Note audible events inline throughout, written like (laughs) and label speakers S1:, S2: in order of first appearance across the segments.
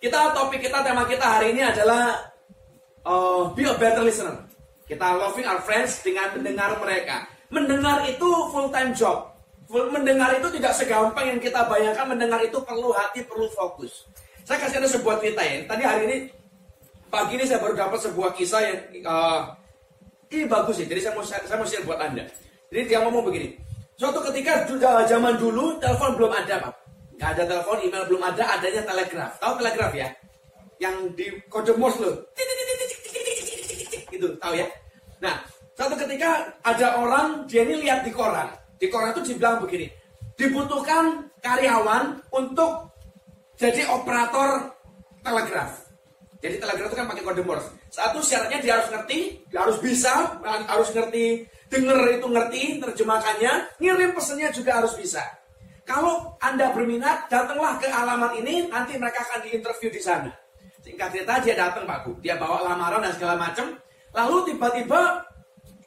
S1: Kita topik kita, tema kita hari ini adalah uh, be a better listener. Kita loving our friends dengan mendengar mereka. Mendengar itu full time job. Mendengar itu tidak segampang yang kita bayangkan. Mendengar itu perlu hati, perlu fokus. Saya kasih ada sebuah cerita ya. Tadi hari ini pagi ini saya baru dapat sebuah kisah yang uh, ini bagus ya. Jadi saya mau saya mau share buat anda. Jadi dia ngomong begini. Suatu ketika zaman dulu telepon belum ada, Pak. Gak ada telepon, email belum ada, adanya telegraf. Tahu telegraf ya? Yang di kode Morse loh. Gitu, tahu ya? Nah, suatu ketika ada orang dia ini lihat di koran. Di koran itu dibilang begini. Dibutuhkan karyawan untuk jadi operator telegraf. Jadi telegraf itu kan pakai kode Morse. Satu syaratnya dia harus ngerti, dia harus bisa, harus ngerti, denger itu ngerti, terjemahkannya, ngirim pesannya juga harus bisa. Kalau Anda berminat, datanglah ke alamat ini, nanti mereka akan diinterview di sana. Singkat cerita, dia datang Pak Bu. Dia bawa lamaran dan segala macam. Lalu tiba-tiba,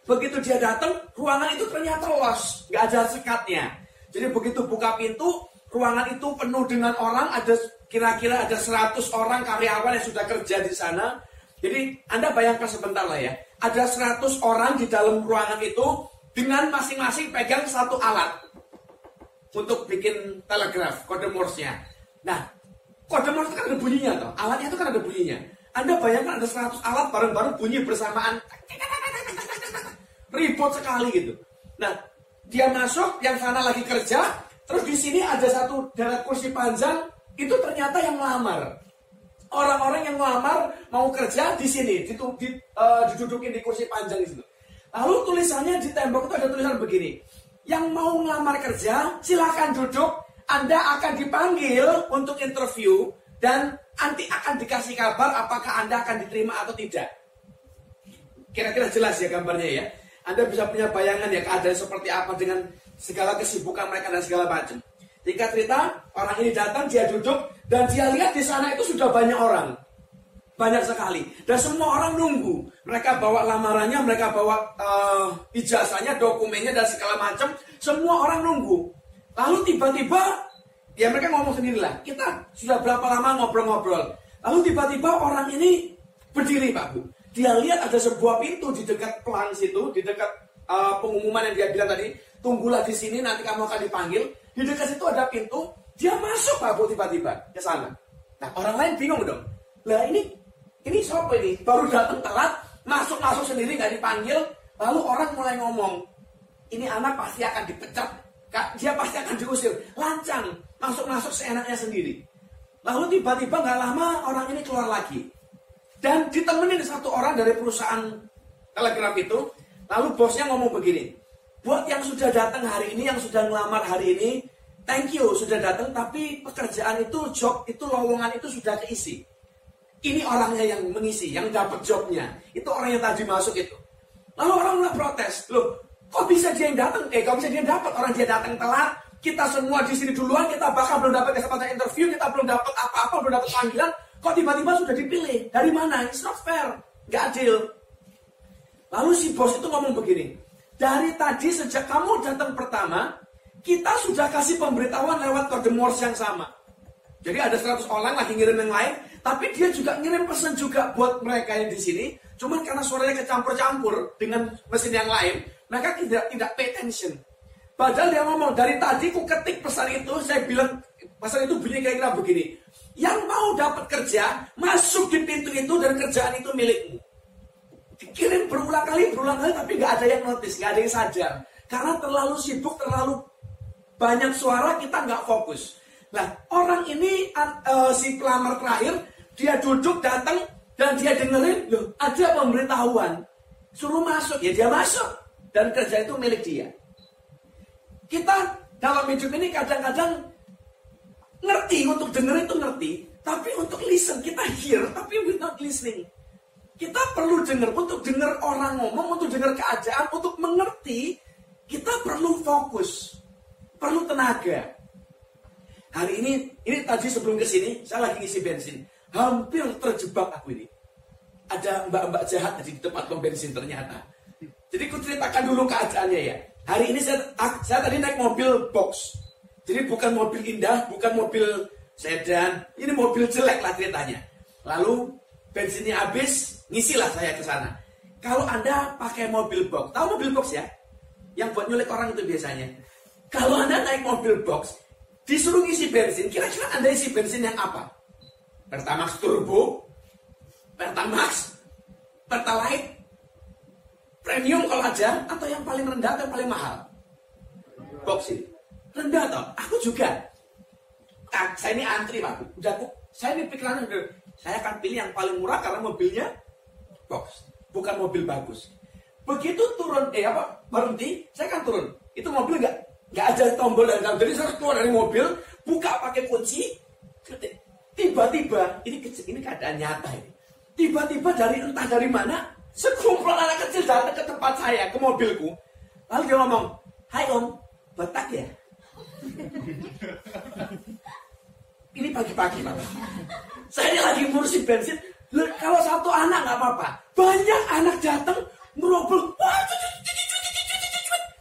S1: begitu dia datang, ruangan itu ternyata los. Nggak ada sekatnya. Jadi begitu buka pintu, ruangan itu penuh dengan orang, ada kira-kira ada 100 orang karyawan yang sudah kerja di sana. Jadi Anda bayangkan sebentar lah ya. Ada 100 orang di dalam ruangan itu dengan masing-masing pegang satu alat untuk bikin telegraf, kode Morse-nya. Nah, kode Morse kan ada bunyinya toh. Alatnya itu kan ada bunyinya. Anda bayangkan ada 100 alat bareng-bareng bunyi bersamaan. Ribut sekali gitu. Nah, dia masuk, yang sana lagi kerja, terus di sini ada satu darat kursi panjang, itu ternyata yang melamar. Orang-orang yang melamar mau kerja di sini, di, di, uh, didudukin di kursi panjang di situ. Lalu tulisannya di tembok itu ada tulisan begini yang mau ngelamar kerja, silahkan duduk. Anda akan dipanggil untuk interview dan nanti akan dikasih kabar apakah Anda akan diterima atau tidak. Kira-kira jelas ya gambarnya ya. Anda bisa punya bayangan ya keadaan seperti apa dengan segala kesibukan mereka dan segala macam. Jika cerita, orang ini datang, dia duduk, dan dia lihat di sana itu sudah banyak orang. Banyak sekali. Dan semua orang nunggu. Mereka bawa lamarannya, mereka bawa uh, ijazahnya, dokumennya, dan segala macam. Semua orang nunggu. Lalu tiba-tiba, ya mereka ngomong sendirilah. Kita sudah berapa lama ngobrol-ngobrol. Lalu tiba-tiba orang ini berdiri Pak Bu. Dia lihat ada sebuah pintu di dekat pelang situ, di dekat uh, pengumuman yang dia bilang tadi. Tunggulah di sini, nanti kamu akan dipanggil. Di dekat situ ada pintu, dia masuk Pak Bu tiba-tiba ke sana. Nah orang lain bingung dong. Lah ini ini siapa ini? Baru datang telat, masuk-masuk sendiri nggak dipanggil, lalu orang mulai ngomong, ini anak pasti akan dipecat, dia pasti akan diusir. Lancang, masuk-masuk seenaknya sendiri. Lalu tiba-tiba nggak lama orang ini keluar lagi. Dan ditemenin satu orang dari perusahaan telegraf itu, lalu bosnya ngomong begini, buat yang sudah datang hari ini, yang sudah ngelamar hari ini, thank you sudah datang, tapi pekerjaan itu, job itu, lowongan itu sudah keisi. Ini orangnya yang mengisi, yang dapat jobnya. Itu orang yang tadi masuk itu. Lalu orang mulai protes. Loh, kok bisa dia yang datang? Eh, kok bisa dia dapat? Orang dia datang telat. Kita semua di sini duluan, kita bahkan belum dapat kesempatan interview, kita belum dapat apa-apa, belum dapat panggilan. Kok tiba-tiba sudah dipilih? Dari mana? It's not fair. Gak adil. Lalu si bos itu ngomong begini. Dari tadi sejak kamu datang pertama, kita sudah kasih pemberitahuan lewat kode Morse yang sama. Jadi ada 100 orang lagi ngirim yang lain, tapi dia juga ngirim pesan juga buat mereka yang di sini. Cuman karena suaranya kecampur-campur dengan mesin yang lain, mereka tidak tidak pay attention. Padahal dia ngomong dari tadi ku ketik pesan itu, saya bilang pesan itu bunyi kayak kira begini. Yang mau dapat kerja, masuk di pintu itu dan kerjaan itu milikmu. Dikirim berulang kali, berulang kali, tapi nggak ada yang notice, nggak ada yang sadar. Karena terlalu sibuk, terlalu banyak suara, kita nggak fokus. Nah, orang ini uh, si pelamar terakhir, dia duduk datang dan dia dengerin, loh, ada pemberitahuan. Suruh masuk, ya dia masuk. Dan kerja itu milik dia. Kita dalam hidup ini kadang-kadang ngerti untuk denger itu ngerti, tapi untuk listen kita hear, tapi we not listening. Kita perlu dengar untuk dengar orang ngomong, untuk dengar keadaan, untuk mengerti, kita perlu fokus, perlu tenaga. Hari ini, ini tadi sebelum ke sini, saya lagi ngisi bensin. Hampir terjebak aku ini. Ada mbak-mbak jahat di tempat pom bensin ternyata. Jadi ku ceritakan dulu keadaannya ya. Hari ini saya, saya tadi naik mobil box. Jadi bukan mobil indah, bukan mobil sedan. Ini mobil jelek lah ceritanya. Lalu bensinnya habis, ngisilah saya ke sana. Kalau Anda pakai mobil box, tahu mobil box ya? Yang buat nyulik orang itu biasanya. Kalau Anda naik mobil box, disuruh isi bensin, kira-kira Anda isi bensin yang apa? Pertamax Turbo, Pertamax, Pertalite, Premium kalau ada, atau yang paling rendah atau paling mahal? Box ini. Rendah toh? Aku juga. Ah, saya ini antri pak. Udah aku, saya ini pikirannya saya akan pilih yang paling murah karena mobilnya box, bukan mobil bagus. Begitu turun, eh apa berhenti, saya akan turun. Itu mobil nggak nggak ada tombol dan tombol. Jadi saya keluar dari mobil, buka pakai kunci, tiba-tiba ini ini keadaan nyata ini. Tiba-tiba dari entah dari mana, sekumpulan anak kecil datang ke tempat saya, ke mobilku. Lalu dia ngomong, Hai om, Batak ya? (laughs) Ini pagi-pagi Pak. Saya ini lagi ngurusin bensin. Kalau satu anak nggak apa-apa. Banyak anak datang merobol.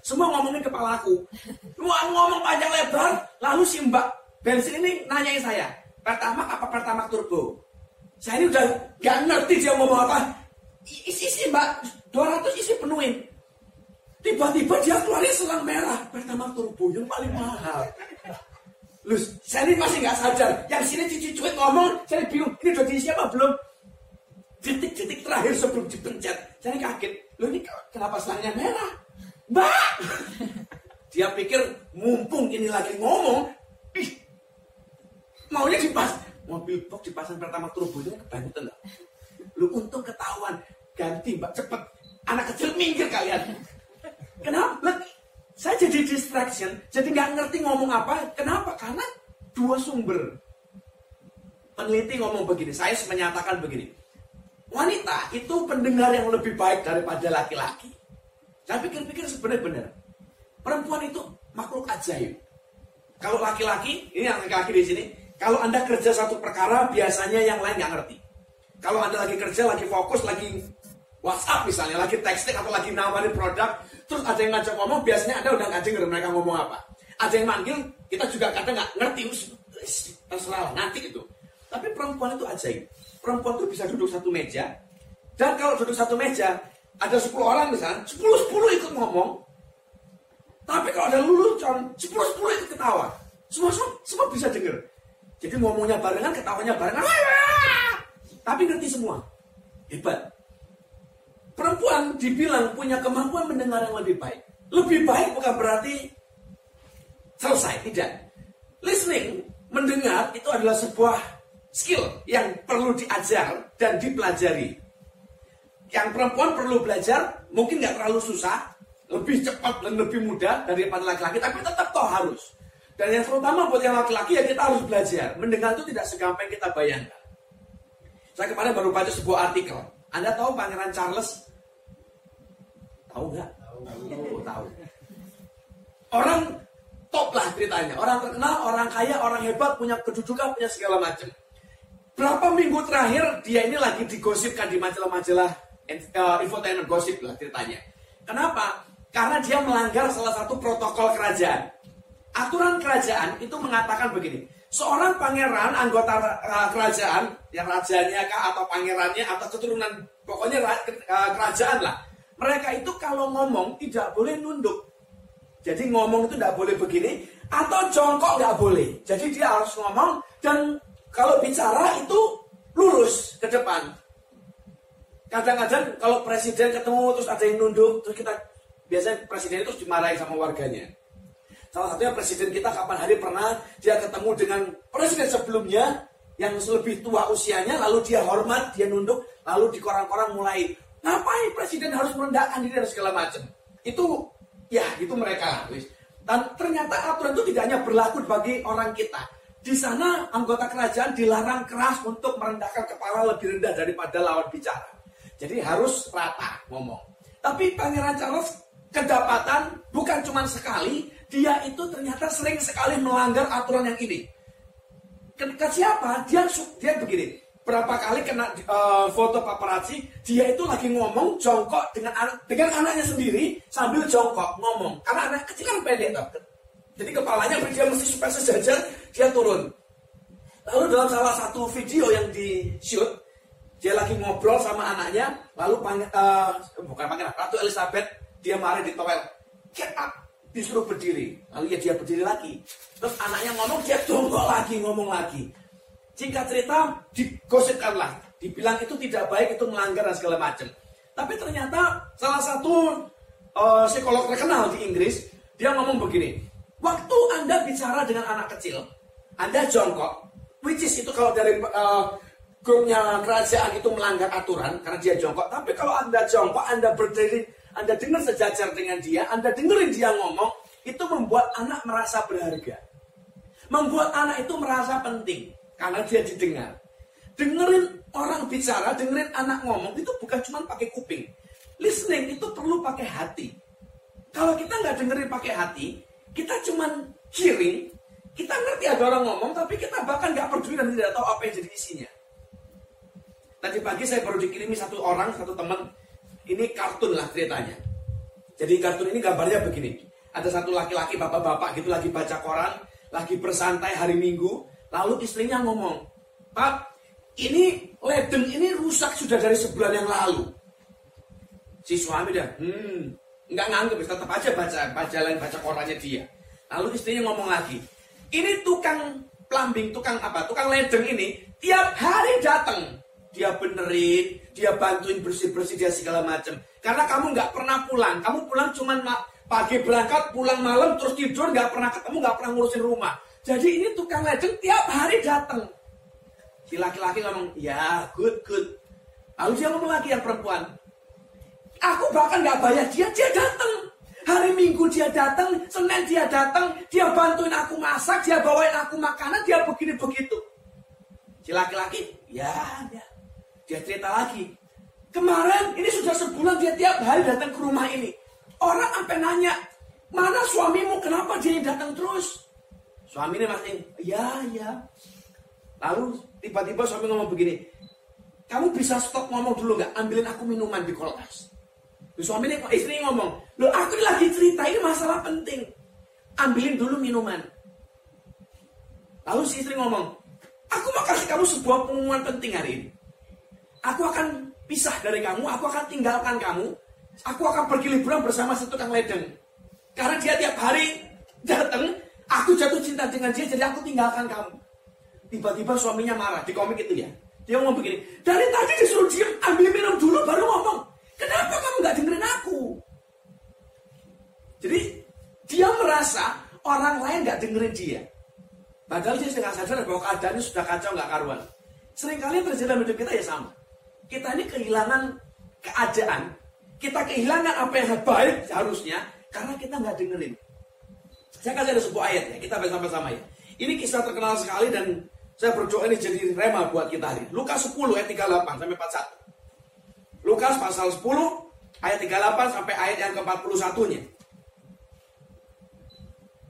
S1: Semua ngomongin kepala aku. Semua ngomong panjang lebar. Lalu si mbak bensin ini nanyain saya. Pertama apa pertama turbo? Saya ini udah gak ngerti dia ngomong apa. Isi isi mbak 200 isi penuhin. Tiba-tiba dia keluarin selang merah. Pertama turbo yang paling mahal. Lu, saya ini masih nggak sadar. Yang sini cici cuit ngomong, saya bingung. Ini udah diisi apa belum? Detik-detik terakhir sebelum dipencet. Saya kaget. Lu ini kenapa selangnya merah? Mbak! Dia pikir mumpung ini lagi ngomong. Ih, maunya dipas. Mobil box dipasang pertama turbonya kebangetan enggak? Lu untung ketahuan. Ganti mbak cepet. Anak kecil minggir kalian. Kenapa? Saya jadi distraction, jadi nggak ngerti ngomong apa. Kenapa? Karena dua sumber. Peneliti ngomong begini, saya menyatakan begini. Wanita itu pendengar yang lebih baik daripada laki-laki. Saya pikir-pikir sebenarnya benar. Perempuan itu makhluk ajaib. Kalau laki-laki, ini yang laki-laki di sini, kalau Anda kerja satu perkara, biasanya yang lain nggak ngerti. Kalau Anda lagi kerja, lagi fokus, lagi WhatsApp misalnya, lagi texting atau lagi nawarin produk, Terus ada yang ngajak ngomong, biasanya ada udah ngajak denger mereka ngomong apa. Ada yang manggil, kita juga kadang nggak ngerti, terserah nanti itu. Tapi perempuan itu ajaib. Perempuan itu bisa duduk satu meja, dan kalau duduk satu meja, ada 10 orang misalnya, 10-10 ikut ngomong. Tapi kalau ada lelucon, 10-10 ikut ketawa. Semua, semua, semua bisa denger. Jadi ngomongnya barengan, ketawanya barengan. Tapi ngerti semua. Hebat. Perempuan dibilang punya kemampuan mendengar yang lebih baik. Lebih baik bukan berarti selesai, tidak. Listening, mendengar itu adalah sebuah skill yang perlu diajar dan dipelajari. Yang perempuan perlu belajar, mungkin nggak terlalu susah, lebih cepat dan lebih mudah daripada laki-laki, tapi tetap toh harus. Dan yang terutama buat yang laki-laki ya kita harus belajar. Mendengar itu tidak segampang kita bayangkan. Saya kemarin baru baca sebuah artikel. Anda tahu Pangeran Charles? Tahu nggak? Tahu. tahu. Orang top lah ceritanya. Orang terkenal, orang kaya, orang hebat, punya kedudukan, punya segala macam. Berapa minggu terakhir dia ini lagi digosipkan di majalah-majalah infotainment gosip lah ceritanya. Kenapa? Karena dia melanggar salah satu protokol kerajaan. Aturan kerajaan itu mengatakan begini, seorang pangeran anggota uh, kerajaan yang rajanya kah atau pangerannya atau keturunan pokoknya uh, kerajaan lah mereka itu kalau ngomong tidak boleh nunduk jadi ngomong itu tidak boleh begini atau jongkok nggak boleh jadi dia harus ngomong dan kalau bicara itu lurus ke depan kadang-kadang kalau presiden ketemu terus ada yang nunduk terus kita biasanya presiden itu dimarahin sama warganya Salah satunya presiden kita kapan hari pernah dia ketemu dengan presiden sebelumnya yang lebih tua usianya, lalu dia hormat, dia nunduk, lalu di koran-koran mulai ngapain presiden harus merendahkan diri dan segala macam. Itu ya itu mereka. Dan ternyata aturan itu tidak hanya berlaku bagi orang kita. Di sana anggota kerajaan dilarang keras untuk merendahkan kepala lebih rendah daripada lawan bicara. Jadi harus rata ngomong. Tapi Pangeran Charles kedapatan bukan cuma sekali, dia itu ternyata sering sekali melanggar aturan yang ini. Ke, ke siapa? Dia dia begini. Berapa kali kena uh, foto paparazzi, dia itu lagi ngomong jongkok dengan anak dengan anaknya sendiri sambil jongkok ngomong. Karena anak kecil kan pendek toh. Jadi kepalanya dia mesti supaya sejajar, dia turun. Lalu dalam salah satu video yang di shoot, dia lagi ngobrol sama anaknya, lalu panggil, uh, bukan panggil, Ratu Elizabeth, dia marah di toilet. Get up, disuruh berdiri. Lalu ya dia berdiri lagi. Terus anaknya ngomong, dia jongkok lagi, ngomong lagi. Singkat cerita, digosipkanlah. Dibilang itu tidak baik, itu melanggar dan segala macam. Tapi ternyata salah satu uh, psikolog terkenal di Inggris, dia ngomong begini. Waktu Anda bicara dengan anak kecil, Anda jongkok, which is itu kalau dari uh, grupnya kerajaan itu melanggar aturan karena dia jongkok. Tapi kalau Anda jongkok, Anda berdiri, Anda dengar sejajar dengan dia, Anda dengerin dia ngomong, itu membuat anak merasa berharga. Membuat anak itu merasa penting karena dia didengar. Dengerin orang bicara, dengerin anak ngomong itu bukan cuma pakai kuping. Listening itu perlu pakai hati. Kalau kita nggak dengerin pakai hati, kita cuma hearing, kita ngerti ada orang ngomong, tapi kita bahkan nggak peduli dan tidak tahu apa yang jadi isinya. Tadi pagi saya baru dikirimi satu orang, satu teman. Ini kartun lah ceritanya. Jadi kartun ini gambarnya begini. Ada satu laki-laki bapak-bapak gitu lagi baca koran, lagi bersantai hari Minggu. Lalu istrinya ngomong, Pak, ini ledeng ini rusak sudah dari sebulan yang lalu. Si suami dia, hmm, nggak nganggep, tetap aja baca, baca jalan baca korannya dia. Lalu istrinya ngomong lagi, ini tukang plumbing, tukang apa, tukang ledeng ini tiap hari datang dia benerin, dia bantuin bersih-bersih dia segala macam. Karena kamu nggak pernah pulang, kamu pulang cuman pagi berangkat, pulang malam terus tidur, nggak pernah ketemu, nggak pernah ngurusin rumah. Jadi ini tukang ledeng tiap hari datang. Si laki-laki ngomong, ya good good. Lalu dia ngomong lagi yang perempuan, aku bahkan nggak bayar dia, dia datang. Hari Minggu dia datang, Senin dia datang, dia bantuin aku masak, dia bawain aku makanan, dia begini begitu. Si laki-laki, ya, ya. Dia cerita lagi. Kemarin ini sudah sebulan dia tiap hari datang ke rumah ini. Orang sampai nanya, mana suamimu? Kenapa dia datang terus? Suami ini masih, ya, ya. Lalu tiba-tiba suami ngomong begini, kamu bisa stop ngomong dulu nggak? Ambilin aku minuman di kulkas. Suami ini, istri ngomong, lo aku lagi cerita ini masalah penting. Ambilin dulu minuman. Lalu si istri ngomong, aku mau kasih kamu sebuah pengumuman penting hari ini. Aku akan pisah dari kamu, aku akan tinggalkan kamu. Aku akan pergi liburan bersama si tukang ledeng. Karena dia tiap hari datang, aku jatuh cinta dengan dia, jadi aku tinggalkan kamu. Tiba-tiba suaminya marah, di komik itu ya. Dia ngomong begini, dari tadi disuruh diam, ambil minum dulu baru ngomong. Kenapa kamu nggak dengerin aku? Jadi dia merasa orang lain nggak dengerin dia. Padahal dia sudah sadar bahwa keadaannya sudah kacau nggak karuan. Seringkali terjadi dalam hidup kita ya sama kita ini kehilangan keadaan, kita kehilangan apa yang baik harusnya karena kita nggak dengerin. Saya kasih ada sebuah ayat ya, kita bersama-sama ya. Ini kisah terkenal sekali dan saya berdoa ini jadi rema buat kita hari. Lukas 10 ayat 38 sampai 41. Lukas pasal 10 ayat 38 sampai ayat yang ke-41-nya.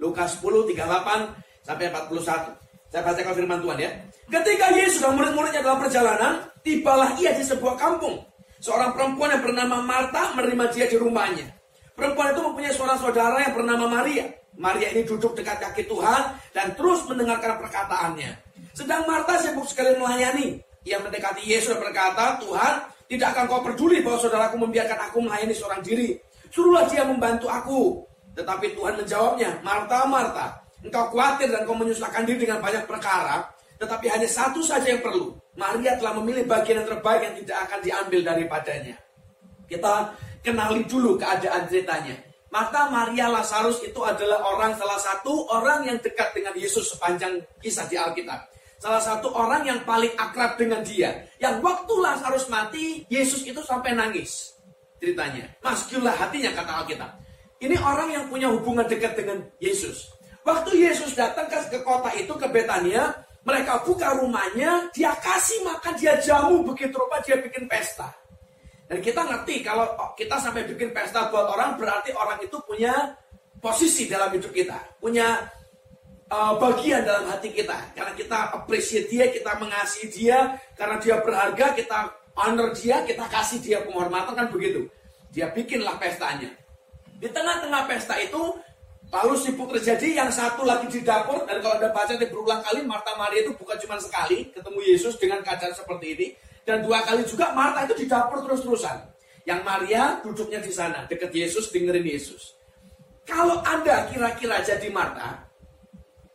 S1: Lukas 10 38 sampai 41. Saya bacakan firman Tuhan ya. Ketika Yesus dan murid-muridnya dalam perjalanan, tibalah ia di sebuah kampung. Seorang perempuan yang bernama Marta menerima dia di rumahnya. Perempuan itu mempunyai seorang saudara yang bernama Maria. Maria ini duduk dekat kaki Tuhan dan terus mendengarkan perkataannya. Sedang Marta sibuk sekali melayani. Ia mendekati Yesus dan berkata, Tuhan, tidak akan kau peduli bahwa saudaraku membiarkan aku melayani seorang diri. Suruhlah dia membantu aku. Tetapi Tuhan menjawabnya, Marta, Marta, engkau khawatir dan kau menyusahkan diri dengan banyak perkara, tetapi hanya satu saja yang perlu. Maria telah memilih bagian yang terbaik yang tidak akan diambil daripadanya. Kita kenali dulu keadaan ceritanya. Maka Maria Lazarus itu adalah orang salah satu orang yang dekat dengan Yesus sepanjang kisah di Alkitab. Salah satu orang yang paling akrab dengan dia. Yang waktu Lazarus mati, Yesus itu sampai nangis. Ceritanya. Maskulah hatinya kata Alkitab. Ini orang yang punya hubungan dekat dengan Yesus. Waktu Yesus datang ke, kota itu, ke Betania, mereka buka rumahnya, dia kasih makan, dia jamu, begitu rupa dia bikin pesta. Dan kita ngerti kalau kita sampai bikin pesta buat orang, berarti orang itu punya posisi dalam hidup kita. Punya uh, bagian dalam hati kita. Karena kita appreciate dia, kita mengasihi dia, karena dia berharga, kita honor dia, kita kasih dia penghormatan, kan begitu. Dia bikinlah pestanya. Di tengah-tengah pesta itu, Lalu sibuk terjadi yang satu lagi di dapur dan kalau Anda baca ini berulang kali Marta Maria itu bukan cuma sekali ketemu Yesus dengan keadaan seperti ini dan dua kali juga Marta itu di dapur terus-terusan. Yang Maria duduknya di sana dekat Yesus dengerin Yesus. Kalau Anda kira-kira jadi Marta,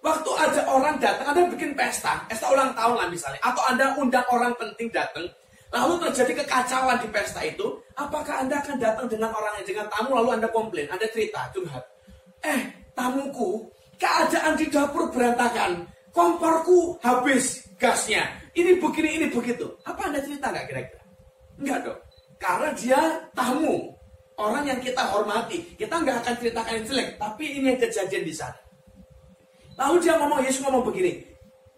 S1: waktu ada orang datang, Anda bikin pesta, pesta ulang tahun lah misalnya, atau Anda undang orang penting datang, lalu terjadi kekacauan di pesta itu, apakah Anda akan datang dengan orang yang dengan tamu lalu Anda komplain, Anda cerita, curhat, Eh, tamuku, keadaan di dapur berantakan. Komporku habis gasnya. Ini begini, ini begitu. Apa Anda cerita nggak kira-kira? Enggak dong. Karena dia tamu. Orang yang kita hormati. Kita nggak akan ceritakan yang jelek. Tapi ini yang kejadian di sana. Lalu dia ngomong, Yesus ngomong begini.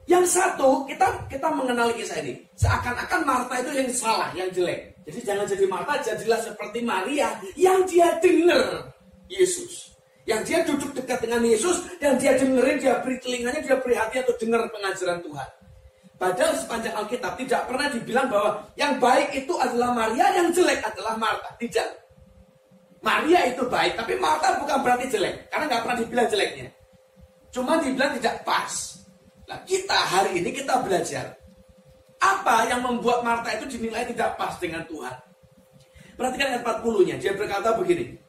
S1: Yang satu, kita kita mengenali kisah ini. Seakan-akan Marta itu yang salah, yang jelek. Jadi jangan jadi Marta, jadilah seperti Maria yang dia dengar Yesus. Yang dia duduk dekat dengan Yesus dan dia dengerin, dia beri telinganya, dia beri hati untuk dengar pengajaran Tuhan. Padahal sepanjang Alkitab tidak pernah dibilang bahwa yang baik itu adalah Maria, yang jelek adalah Marta. Tidak. Maria itu baik, tapi Marta bukan berarti jelek. Karena nggak pernah dibilang jeleknya. Cuma dibilang tidak pas. Nah kita hari ini kita belajar. Apa yang membuat Marta itu dinilai tidak pas dengan Tuhan? Perhatikan ayat 40-nya. Dia berkata begini.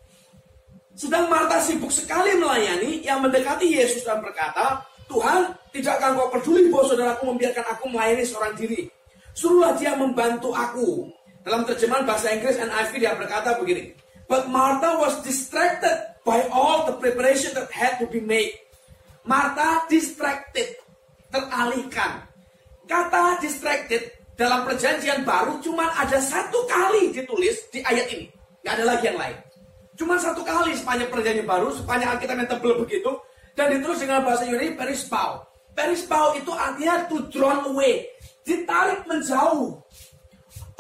S1: Sedang Marta sibuk sekali melayani yang mendekati Yesus dan berkata, Tuhan, tidakkah engkau peduli bahwa saudaraku membiarkan aku melayani seorang diri? Suruhlah dia membantu aku. Dalam terjemahan bahasa Inggris NIV dia berkata begini, But Martha was distracted by all the preparation that had to be made. Martha distracted, teralihkan. Kata distracted dalam perjanjian baru cuma ada satu kali ditulis di ayat ini. Gak ada lagi yang lain. Cuma satu kali sepanjang perjanjian baru, sepanjang Alkitab yang tebel begitu, dan ditulis dengan bahasa Yunani perispau. Perispau itu artinya to drawn away, ditarik menjauh.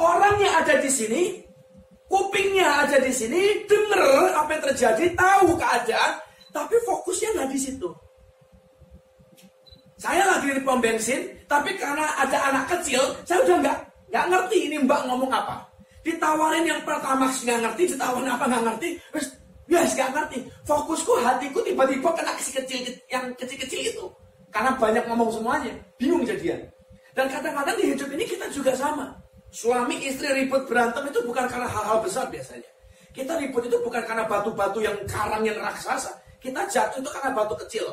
S1: Orang yang ada di sini, kupingnya ada di sini, denger apa yang terjadi, tahu keadaan, tapi fokusnya nggak di situ. Saya lagi di pom bensin, tapi karena ada anak kecil, saya udah nggak nggak ngerti ini mbak ngomong apa. Ditawarin yang pertama nggak ngerti, ditawarin apa nggak ngerti, terus ya nggak ngerti. Fokusku, hatiku tiba-tiba kena kecil-kecil yang kecil-kecil itu. Karena banyak ngomong semuanya, bingung jadian. Dan kadang-kadang di hidup ini kita juga sama. Suami istri ribut berantem itu bukan karena hal-hal besar biasanya. Kita ribut itu bukan karena batu-batu yang karang yang raksasa. Kita jatuh itu karena batu kecil.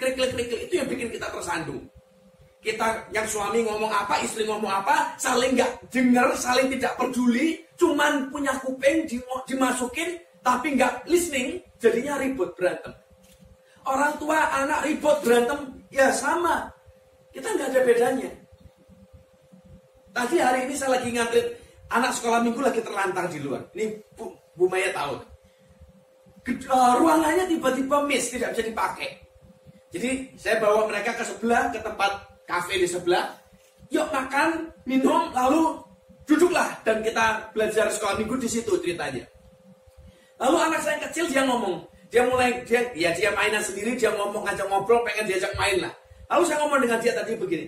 S1: Kerikil-kerikil itu yang bikin kita tersandung kita yang suami ngomong apa, istri ngomong apa, saling nggak dengar, saling tidak peduli, cuman punya kuping dimasukin, tapi nggak listening, jadinya ribut berantem. Orang tua anak ribut berantem, ya sama. Kita nggak ada bedanya. Tadi hari ini saya lagi ngantri anak sekolah minggu lagi terlantar di luar. Ini Bu, Bu Maya tahu. Uh, ruangannya tiba-tiba miss, tidak bisa dipakai. Jadi saya bawa mereka ke sebelah ke tempat kafe di sebelah. Yuk makan, minum, lalu duduklah dan kita belajar sekolah minggu di situ ceritanya. Lalu anak saya yang kecil dia ngomong, dia mulai dia ya dia mainan sendiri, dia ngomong ngajak ngobrol, pengen diajak main lah. Lalu saya ngomong dengan dia tadi begini,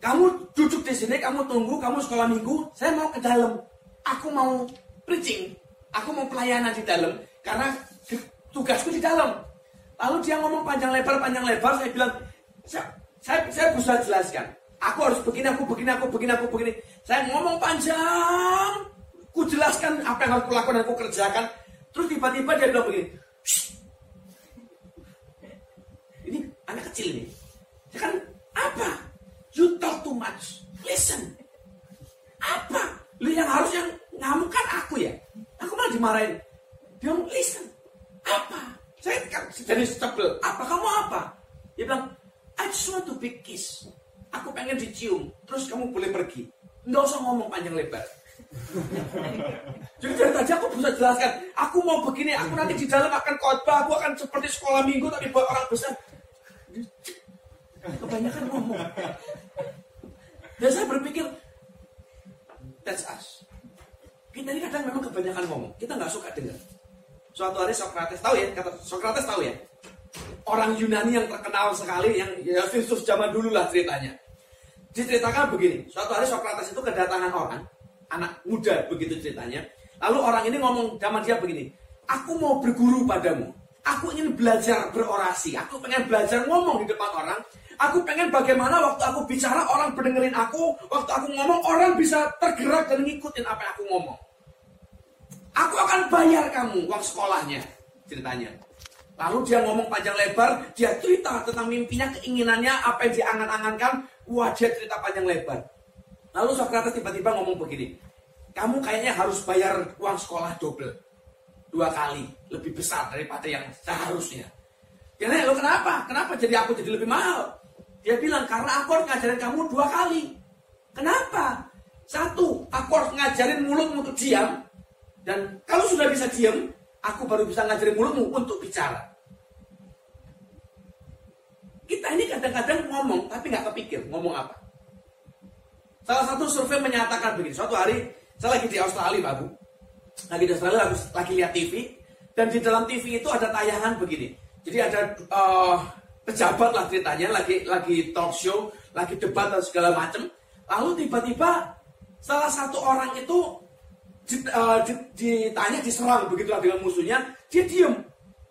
S1: kamu duduk di sini, kamu tunggu, kamu sekolah minggu, saya mau ke dalam, aku mau preaching, aku mau pelayanan di dalam, karena tugasku di dalam. Lalu dia ngomong panjang lebar, panjang lebar, saya bilang, saya saya bisa jelaskan. Aku harus begini, aku begini, aku begini, aku begini. Saya ngomong panjang, ku jelaskan apa yang harus aku lakukan, aku kerjakan. Terus tiba-tiba dia bilang begini, ini anak kecil ini. Ya kan apa? You talk too much. Listen. Apa? Lu yang harus yang ngamuk aku ya. Aku malah dimarahin. Dia ngomong, listen. Apa? Saya kan jadi sebel. Apa kamu apa? Dia bilang, I just want to be kiss. Aku pengen dicium. Terus kamu boleh pergi. Nggak usah ngomong panjang lebar. Jadi dari tadi aku bisa jelaskan, aku mau begini, aku nanti di dalam akan khotbah, aku akan seperti sekolah minggu tapi buat orang besar. Kebanyakan ngomong. Dan saya berpikir, that's us. Kita ini kadang memang kebanyakan ngomong, kita nggak suka dengar. Suatu hari Socrates tahu ya, kata Socrates tahu ya, orang Yunani yang terkenal sekali yang ya zaman dulu lah ceritanya. Diceritakan begini, suatu hari Socrates itu kedatangan orang, anak muda begitu ceritanya. Lalu orang ini ngomong sama dia begini, aku mau berguru padamu. Aku ingin belajar berorasi. Aku pengen belajar ngomong di depan orang. Aku pengen bagaimana waktu aku bicara orang berdengerin aku. Waktu aku ngomong orang bisa tergerak dan ngikutin apa yang aku ngomong. Aku akan bayar kamu uang sekolahnya. Ceritanya. Lalu dia ngomong panjang lebar. Dia cerita tentang mimpinya, keinginannya, apa yang dia angan-angankan. Wah dia cerita panjang lebar. Lalu Socrates tiba-tiba ngomong begini. Kamu kayaknya harus bayar uang sekolah double dua kali lebih besar daripada yang seharusnya. Ya nek, lo kenapa? Kenapa jadi aku jadi lebih mahal? Dia bilang karena aku harus ngajarin kamu dua kali. Kenapa? Satu, aku harus ngajarin mulutmu untuk diam. Dan kalau sudah bisa diam, aku baru bisa ngajarin mulutmu untuk bicara. Kita ini kadang-kadang ngomong, tapi nggak kepikir ngomong apa. Salah satu survei menyatakan begini, suatu hari saya lagi di Australia, Pak Bu lagi di Australia lagi, lagi lihat TV dan di dalam TV itu ada tayangan begini. Jadi ada uh, pejabat lah ceritanya lagi lagi talk show, lagi debat dan segala macam. Lalu tiba-tiba salah satu orang itu uh, ditanya diserang begitulah dengan musuhnya, dia diem,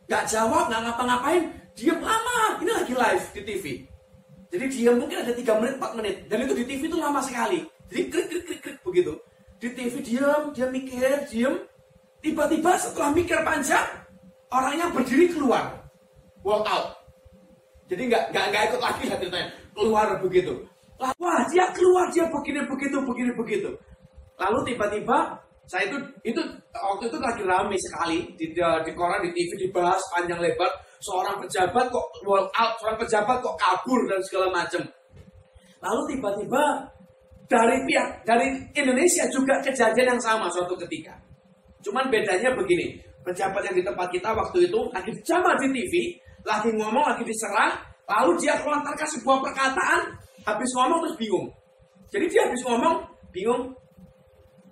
S1: nggak jawab, nggak ngapa-ngapain, diem lama. Ini lagi live di TV. Jadi dia mungkin ada 3 menit, 4 menit. Dan itu di TV itu lama sekali. Jadi klik, klik, klik, klik begitu di TV diam, dia mikir, diam. Tiba-tiba setelah mikir panjang, orangnya berdiri keluar, walk out. Jadi nggak nggak nggak ikut lagi lah ceritanya, keluar begitu. Wah dia keluar dia begini begitu begini begitu. Lalu tiba-tiba saya itu itu waktu itu lagi ramai sekali di, di koran di TV dibahas panjang lebar seorang pejabat kok walk out, seorang pejabat kok kabur dan segala macam. Lalu tiba-tiba dari pihak dari Indonesia juga kejadian yang sama suatu ketika. Cuman bedanya begini, pejabat yang di tempat kita waktu itu lagi dijamah di TV, lagi ngomong, lagi diserang, lalu dia melontarkan sebuah perkataan, habis ngomong terus bingung. Jadi dia habis ngomong, bingung,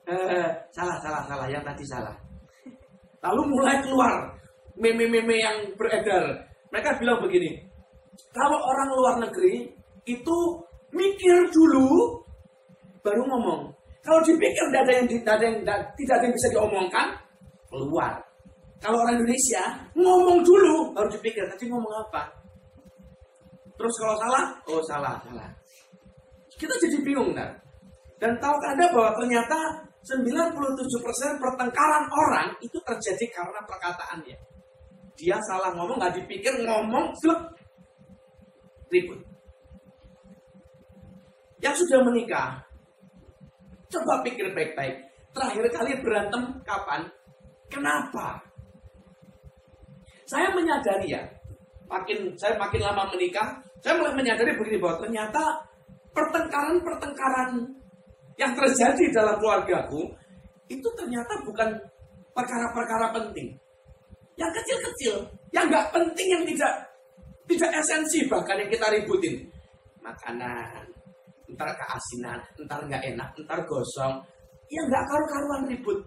S1: eh, salah, salah, salah, yang tadi salah. Lalu mulai keluar meme-meme yang beredar. Mereka bilang begini, kalau orang luar negeri itu mikir dulu baru ngomong. Kalau dipikir tidak ada yang, tidak ada yang, tidak ada yang bisa diomongkan, keluar. Kalau orang Indonesia ngomong dulu, baru dipikir tadi ngomong apa. Terus kalau salah, oh salah, salah. Kita jadi bingung kan? Dan tahukah Anda bahwa ternyata 97% pertengkaran orang itu terjadi karena perkataannya. Dia salah ngomong, nggak dipikir, ngomong, slep, ribut. Yang sudah menikah, Coba pikir baik-baik. Terakhir kali berantem kapan? Kenapa? Saya menyadari ya, makin saya makin lama menikah, saya mulai menyadari begini bahwa ternyata pertengkaran-pertengkaran yang terjadi dalam keluargaku itu ternyata bukan perkara-perkara penting. Yang kecil-kecil, yang nggak penting, yang tidak tidak esensi bahkan yang kita ributin. Makanan, ntar keasinan, ntar nggak enak, ntar gosong, ya nggak karu-karuan ribut.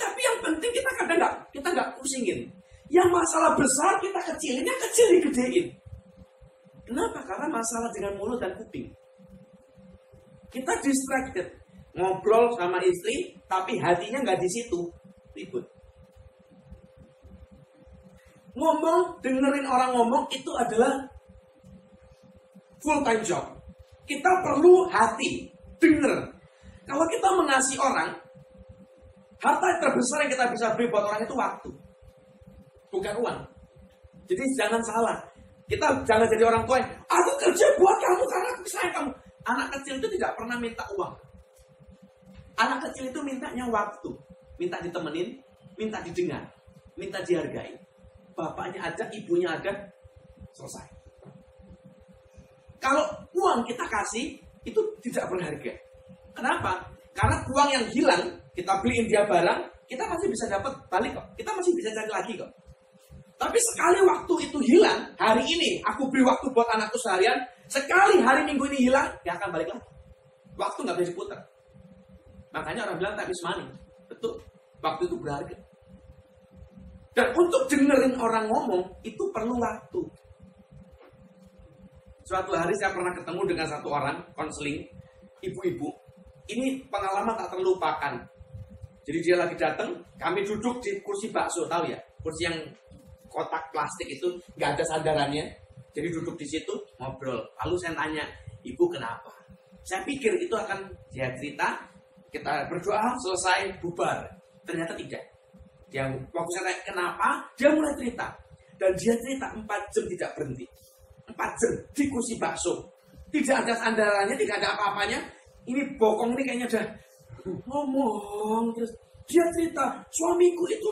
S1: Tapi yang penting kita kadang nggak kita nggak pusingin. Yang masalah besar kita kecilin, yang kecil digedein. Kenapa? Karena masalah dengan mulut dan kuping. Kita distracted, ngobrol sama istri, tapi hatinya nggak di situ, ribut. Ngomong, dengerin orang ngomong itu adalah full time job. Kita perlu hati, dengar. Kalau kita mengasihi orang, harta terbesar yang kita bisa beri buat orang itu waktu. Bukan uang. Jadi jangan salah. Kita jangan jadi orang tua yang, aku kerja buat kamu karena aku sayang kamu. Anak kecil itu tidak pernah minta uang. Anak kecil itu mintanya waktu. Minta ditemenin, minta didengar, minta dihargai. Bapaknya ada, ibunya ada, selesai. Kalau uang kita kasih, itu tidak berharga. Kenapa? Karena uang yang hilang, kita beliin dia barang, kita masih bisa dapat balik kok. Kita masih bisa cari lagi kok. Tapi sekali waktu itu hilang, hari ini aku beri waktu buat anakku seharian, sekali hari minggu ini hilang, dia akan balik lagi. Waktu nggak bisa diputar. Makanya orang bilang tak bisa money. Betul. Waktu itu berharga. Dan untuk dengerin orang ngomong, itu perlu waktu. Suatu hari saya pernah ketemu dengan satu orang konseling, ibu-ibu. Ini pengalaman tak terlupakan. Jadi dia lagi datang, kami duduk di kursi bakso, tahu ya? Kursi yang
S2: kotak plastik itu nggak ada sandarannya. Jadi duduk di situ ngobrol. Lalu saya tanya, ibu kenapa? Saya pikir itu akan dia cerita, kita berdoa selesai bubar. Ternyata tidak. Dia waktu saya tanya kenapa, dia mulai cerita. Dan dia cerita empat jam tidak berhenti. Empat jam di kursi bakso. Tidak ada sandarannya, tidak ada apa-apanya. Ini bokong ini kayaknya udah. Ngomong terus. Dia cerita suamiku itu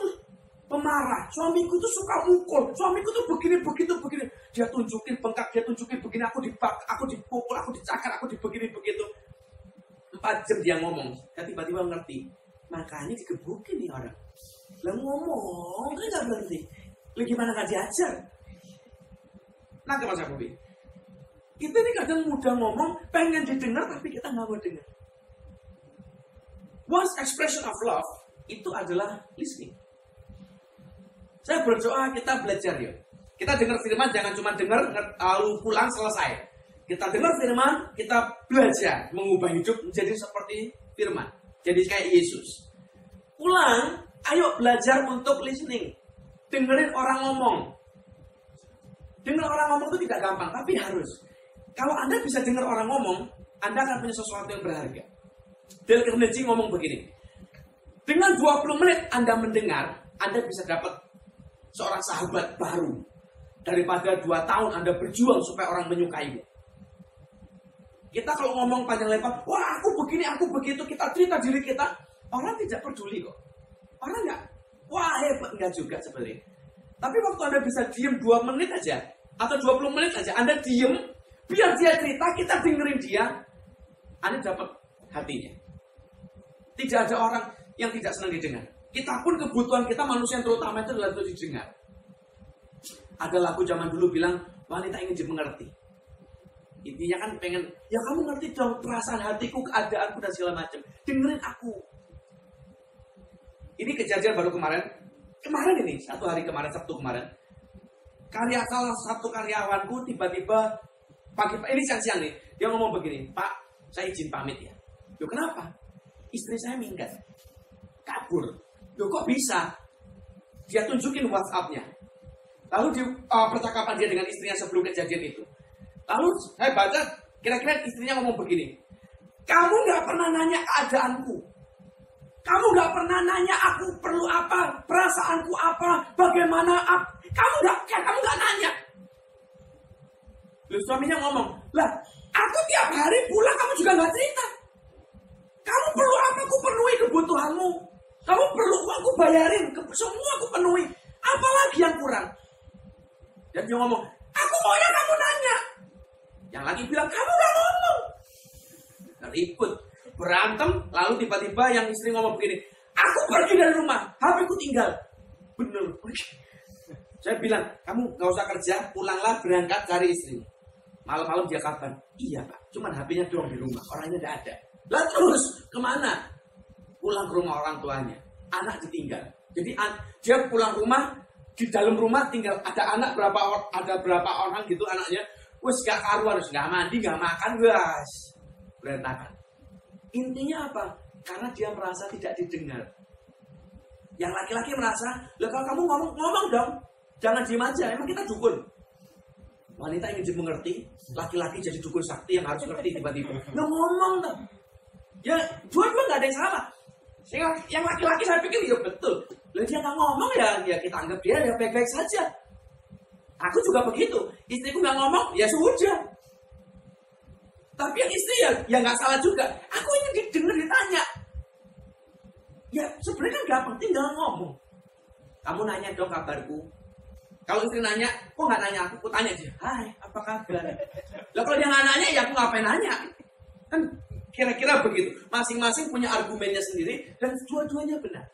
S2: pemarah. Suamiku itu suka mukul. Suamiku itu begini begitu begini. Dia tunjukin bengkak dia tunjukin begini. Aku dibak aku dipukul aku dicakar aku dibegini begitu. Empat jam dia ngomong. Dan tiba-tiba ngerti. Makanya digebukin nih orang lah ngomong kan nggak berhenti lagi gimana nggak diajar nah ke Mas Bobi kita ini kadang mudah ngomong pengen didengar tapi kita nggak mau dengar One expression of love itu adalah listening. Saya berdoa kita belajar yuk. Kita dengar firman jangan cuma dengar lalu pulang selesai. Kita dengar firman, kita belajar mengubah hidup menjadi seperti firman. Jadi kayak Yesus. Pulang, ayo belajar untuk listening. Dengerin orang ngomong. Dengar orang ngomong itu tidak gampang, tapi harus. Kalau Anda bisa dengar orang ngomong, Anda akan punya sesuatu yang berharga. Dale Carnegie ngomong begini. Dengan 20 menit Anda mendengar, Anda bisa dapat seorang sahabat baru. Daripada dua tahun Anda berjuang supaya orang menyukaimu. Kita kalau ngomong panjang lebar, wah aku begini, aku begitu, kita cerita diri kita, orang tidak peduli kok. Orang nggak, wah hebat, nggak juga sebenarnya. Tapi waktu Anda bisa diem 2 menit aja, atau 20 menit aja, Anda diem, biar dia cerita, kita dengerin dia, Anda dapat hatinya. Tidak ada orang yang tidak senang didengar. Kita pun kebutuhan kita manusia yang terutama itu adalah untuk didengar. Ada lagu zaman dulu bilang wanita ingin dimengerti. Intinya kan pengen, ya kamu ngerti dong perasaan hatiku, keadaanku dan segala macam. Dengerin aku. Ini kejadian baru kemarin. Kemarin ini, satu hari kemarin, Sabtu kemarin. Karya salah satu karyawanku tiba-tiba pagi ini siang-siang nih, dia ngomong begini, Pak, saya izin pamit ya. Yo kenapa? Istri saya minggat. Kabur. Yo kok bisa? Dia tunjukin WhatsApp-nya. Lalu di uh, percakapan dia dengan istrinya sebelum kejadian itu. Lalu saya baca, kira-kira istrinya ngomong begini. Kamu nggak pernah nanya keadaanku. Kamu nggak pernah nanya aku perlu apa, perasaanku apa, bagaimana apa. Kamu nggak, kamu nggak nanya. Lalu suaminya ngomong, lah aku tiap hari pulang kamu juga nggak cerita. Kamu perlu apa? Aku penuhi kebutuhanmu. Kamu perlu aku bayarin. Semua aku penuhi. Apalagi yang kurang? Dan dia ngomong, aku maunya kamu nanya. Yang lagi bilang, kamu gak ngomong. Ribut. Berantem, lalu tiba-tiba yang istri ngomong begini, aku pergi dari rumah, HP ku tinggal. Bener. (laughs) Saya bilang, kamu gak usah kerja, pulanglah berangkat cari istri. Malam-malam dia kabar, iya pak, cuman HP-nya doang di rumah, orangnya tidak ada. Lah terus ke mana? Pulang ke rumah orang tuanya. Anak ditinggal. Jadi dia pulang rumah di dalam rumah tinggal ada anak berapa ada berapa orang gitu anaknya. Wes gak karuan, harus gak mandi, gak makan, guys. Berantakan. Intinya apa? Karena dia merasa tidak didengar. Yang laki-laki merasa, lah kalau kamu ngomong ngomong dong, jangan diem aja. Emang kita dukun. Wanita ingin dimengerti, laki-laki jadi dukun sakti yang harus ngerti tiba-tiba. Nggak ngomong dong. Ya dua-dua nggak ada yang salah. Yang, laki-laki saya pikir ya betul. Lalu dia nggak ngomong ya, ya kita anggap dia ya baik-baik saja. Aku juga begitu. Istriku nggak ngomong, ya sudah. Tapi yang istri ya, ya nggak salah juga. Aku ingin didengar ditanya. Ya sebenarnya kan gampang, tinggal ngomong. Kamu nanya dong kabarku. Kalau istri nanya, kok nggak nanya aku? Aku tanya aja, Hai, apa kabar? Lah kalau dia nggak nanya, ya aku ngapain nanya? Kan Kira-kira begitu. Masing-masing punya argumennya sendiri dan dua-duanya benar.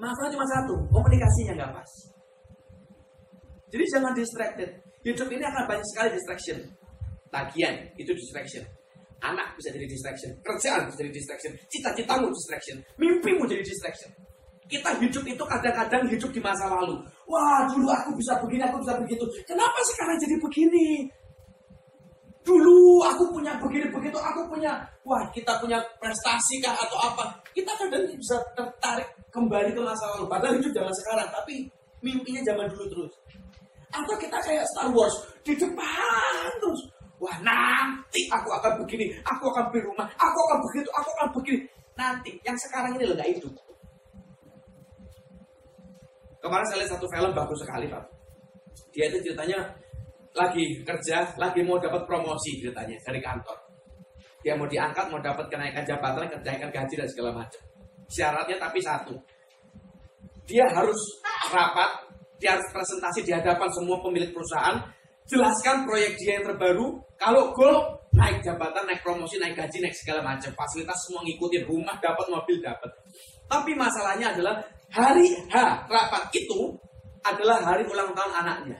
S2: Masalah cuma satu, komunikasinya nggak pas. Jadi jangan distracted. Hidup ini akan banyak sekali distraction. Tagihan itu distraction. Anak bisa jadi distraction. Kerjaan bisa jadi distraction. Cita-citamu distraction. Mimpimu jadi distraction. Kita hidup itu kadang-kadang hidup di masa lalu. Wah, dulu aku bisa begini, aku bisa begitu. Kenapa sekarang jadi begini? Dulu aku punya begini begitu, aku punya wah kita punya prestasi kah atau apa. Kita kadang bisa tertarik kembali ke masa lalu. Padahal hidup zaman sekarang, tapi
S1: Mimpinya zaman dulu terus. Atau kita kayak Star Wars di depan terus. Wah nanti aku akan begini, aku akan beli rumah, aku akan begitu, aku akan begini. Nanti, yang sekarang ini loh hidup. Kemarin saya lihat satu film bagus sekali Pak. Dia itu ceritanya lagi kerja, lagi mau dapat promosi ceritanya dari kantor. Dia mau diangkat, mau dapat kenaikan jabatan, kenaikan gaji dan segala macam. Syaratnya tapi satu. Dia harus rapat, dia harus presentasi di hadapan semua pemilik perusahaan, jelaskan proyek dia yang terbaru, kalau goal naik jabatan, naik promosi, naik gaji, naik segala macam, fasilitas semua ngikutin, rumah dapat, mobil dapat. Tapi masalahnya adalah hari H rapat itu adalah hari ulang tahun anaknya.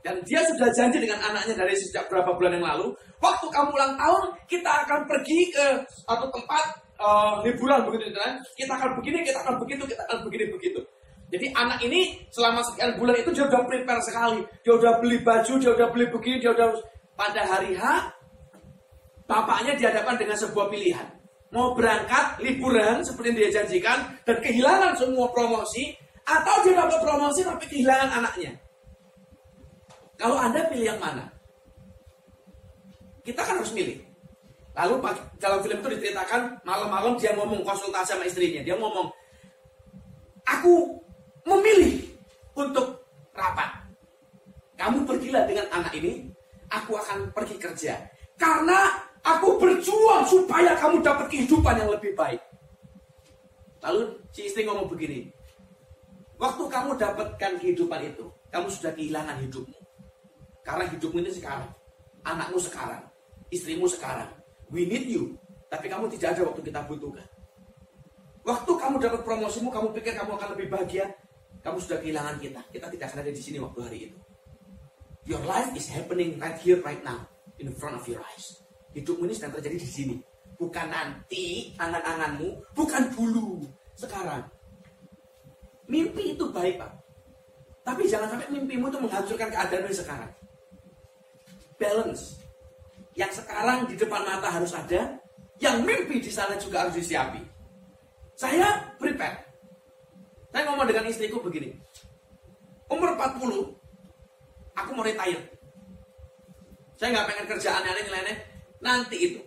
S1: Dan dia sudah janji dengan anaknya dari sejak berapa bulan yang lalu, waktu kamu ulang tahun, kita akan pergi ke satu tempat uh, liburan begitu kan. Kita akan begini, kita akan begitu, kita akan begini begitu. Jadi anak ini selama sekian bulan itu dia udah prepare sekali. Dia udah beli baju, dia udah beli begini, dia udah pada hari H bapaknya dihadapkan dengan sebuah pilihan. Mau berangkat liburan seperti yang dia janjikan dan kehilangan semua promosi atau dia dapat promosi tapi kehilangan anaknya. Kalau Anda pilih yang mana? Kita kan harus milih. Lalu dalam film itu diceritakan malam-malam dia ngomong konsultasi sama istrinya. Dia ngomong, aku memilih untuk rapat. Kamu pergilah dengan anak ini, aku akan pergi kerja. Karena aku berjuang supaya kamu dapat kehidupan yang lebih baik. Lalu si istri ngomong begini, waktu kamu dapatkan kehidupan itu, kamu sudah kehilangan hidupmu. Karena hidupmu ini sekarang. Anakmu sekarang. Istrimu sekarang. We need you. Tapi kamu tidak ada waktu kita butuhkan. Waktu kamu dapat promosimu, kamu pikir kamu akan lebih bahagia. Kamu sudah kehilangan kita. Kita tidak akan ada di sini waktu hari itu. Your life is happening right here, right now. In front of your eyes. Hidupmu ini sedang terjadi di sini. Bukan nanti, angan-anganmu. Bukan dulu. Sekarang. Mimpi itu baik, Pak. Tapi jangan sampai mimpimu itu menghancurkan keadaanmu sekarang balance. Yang sekarang di depan mata harus ada, yang mimpi di sana juga harus disiapi. Saya prepare. Saya ngomong dengan istriku begini. Umur 40, aku mau retire. Saya nggak pengen kerjaan aneh-aneh, nanti itu.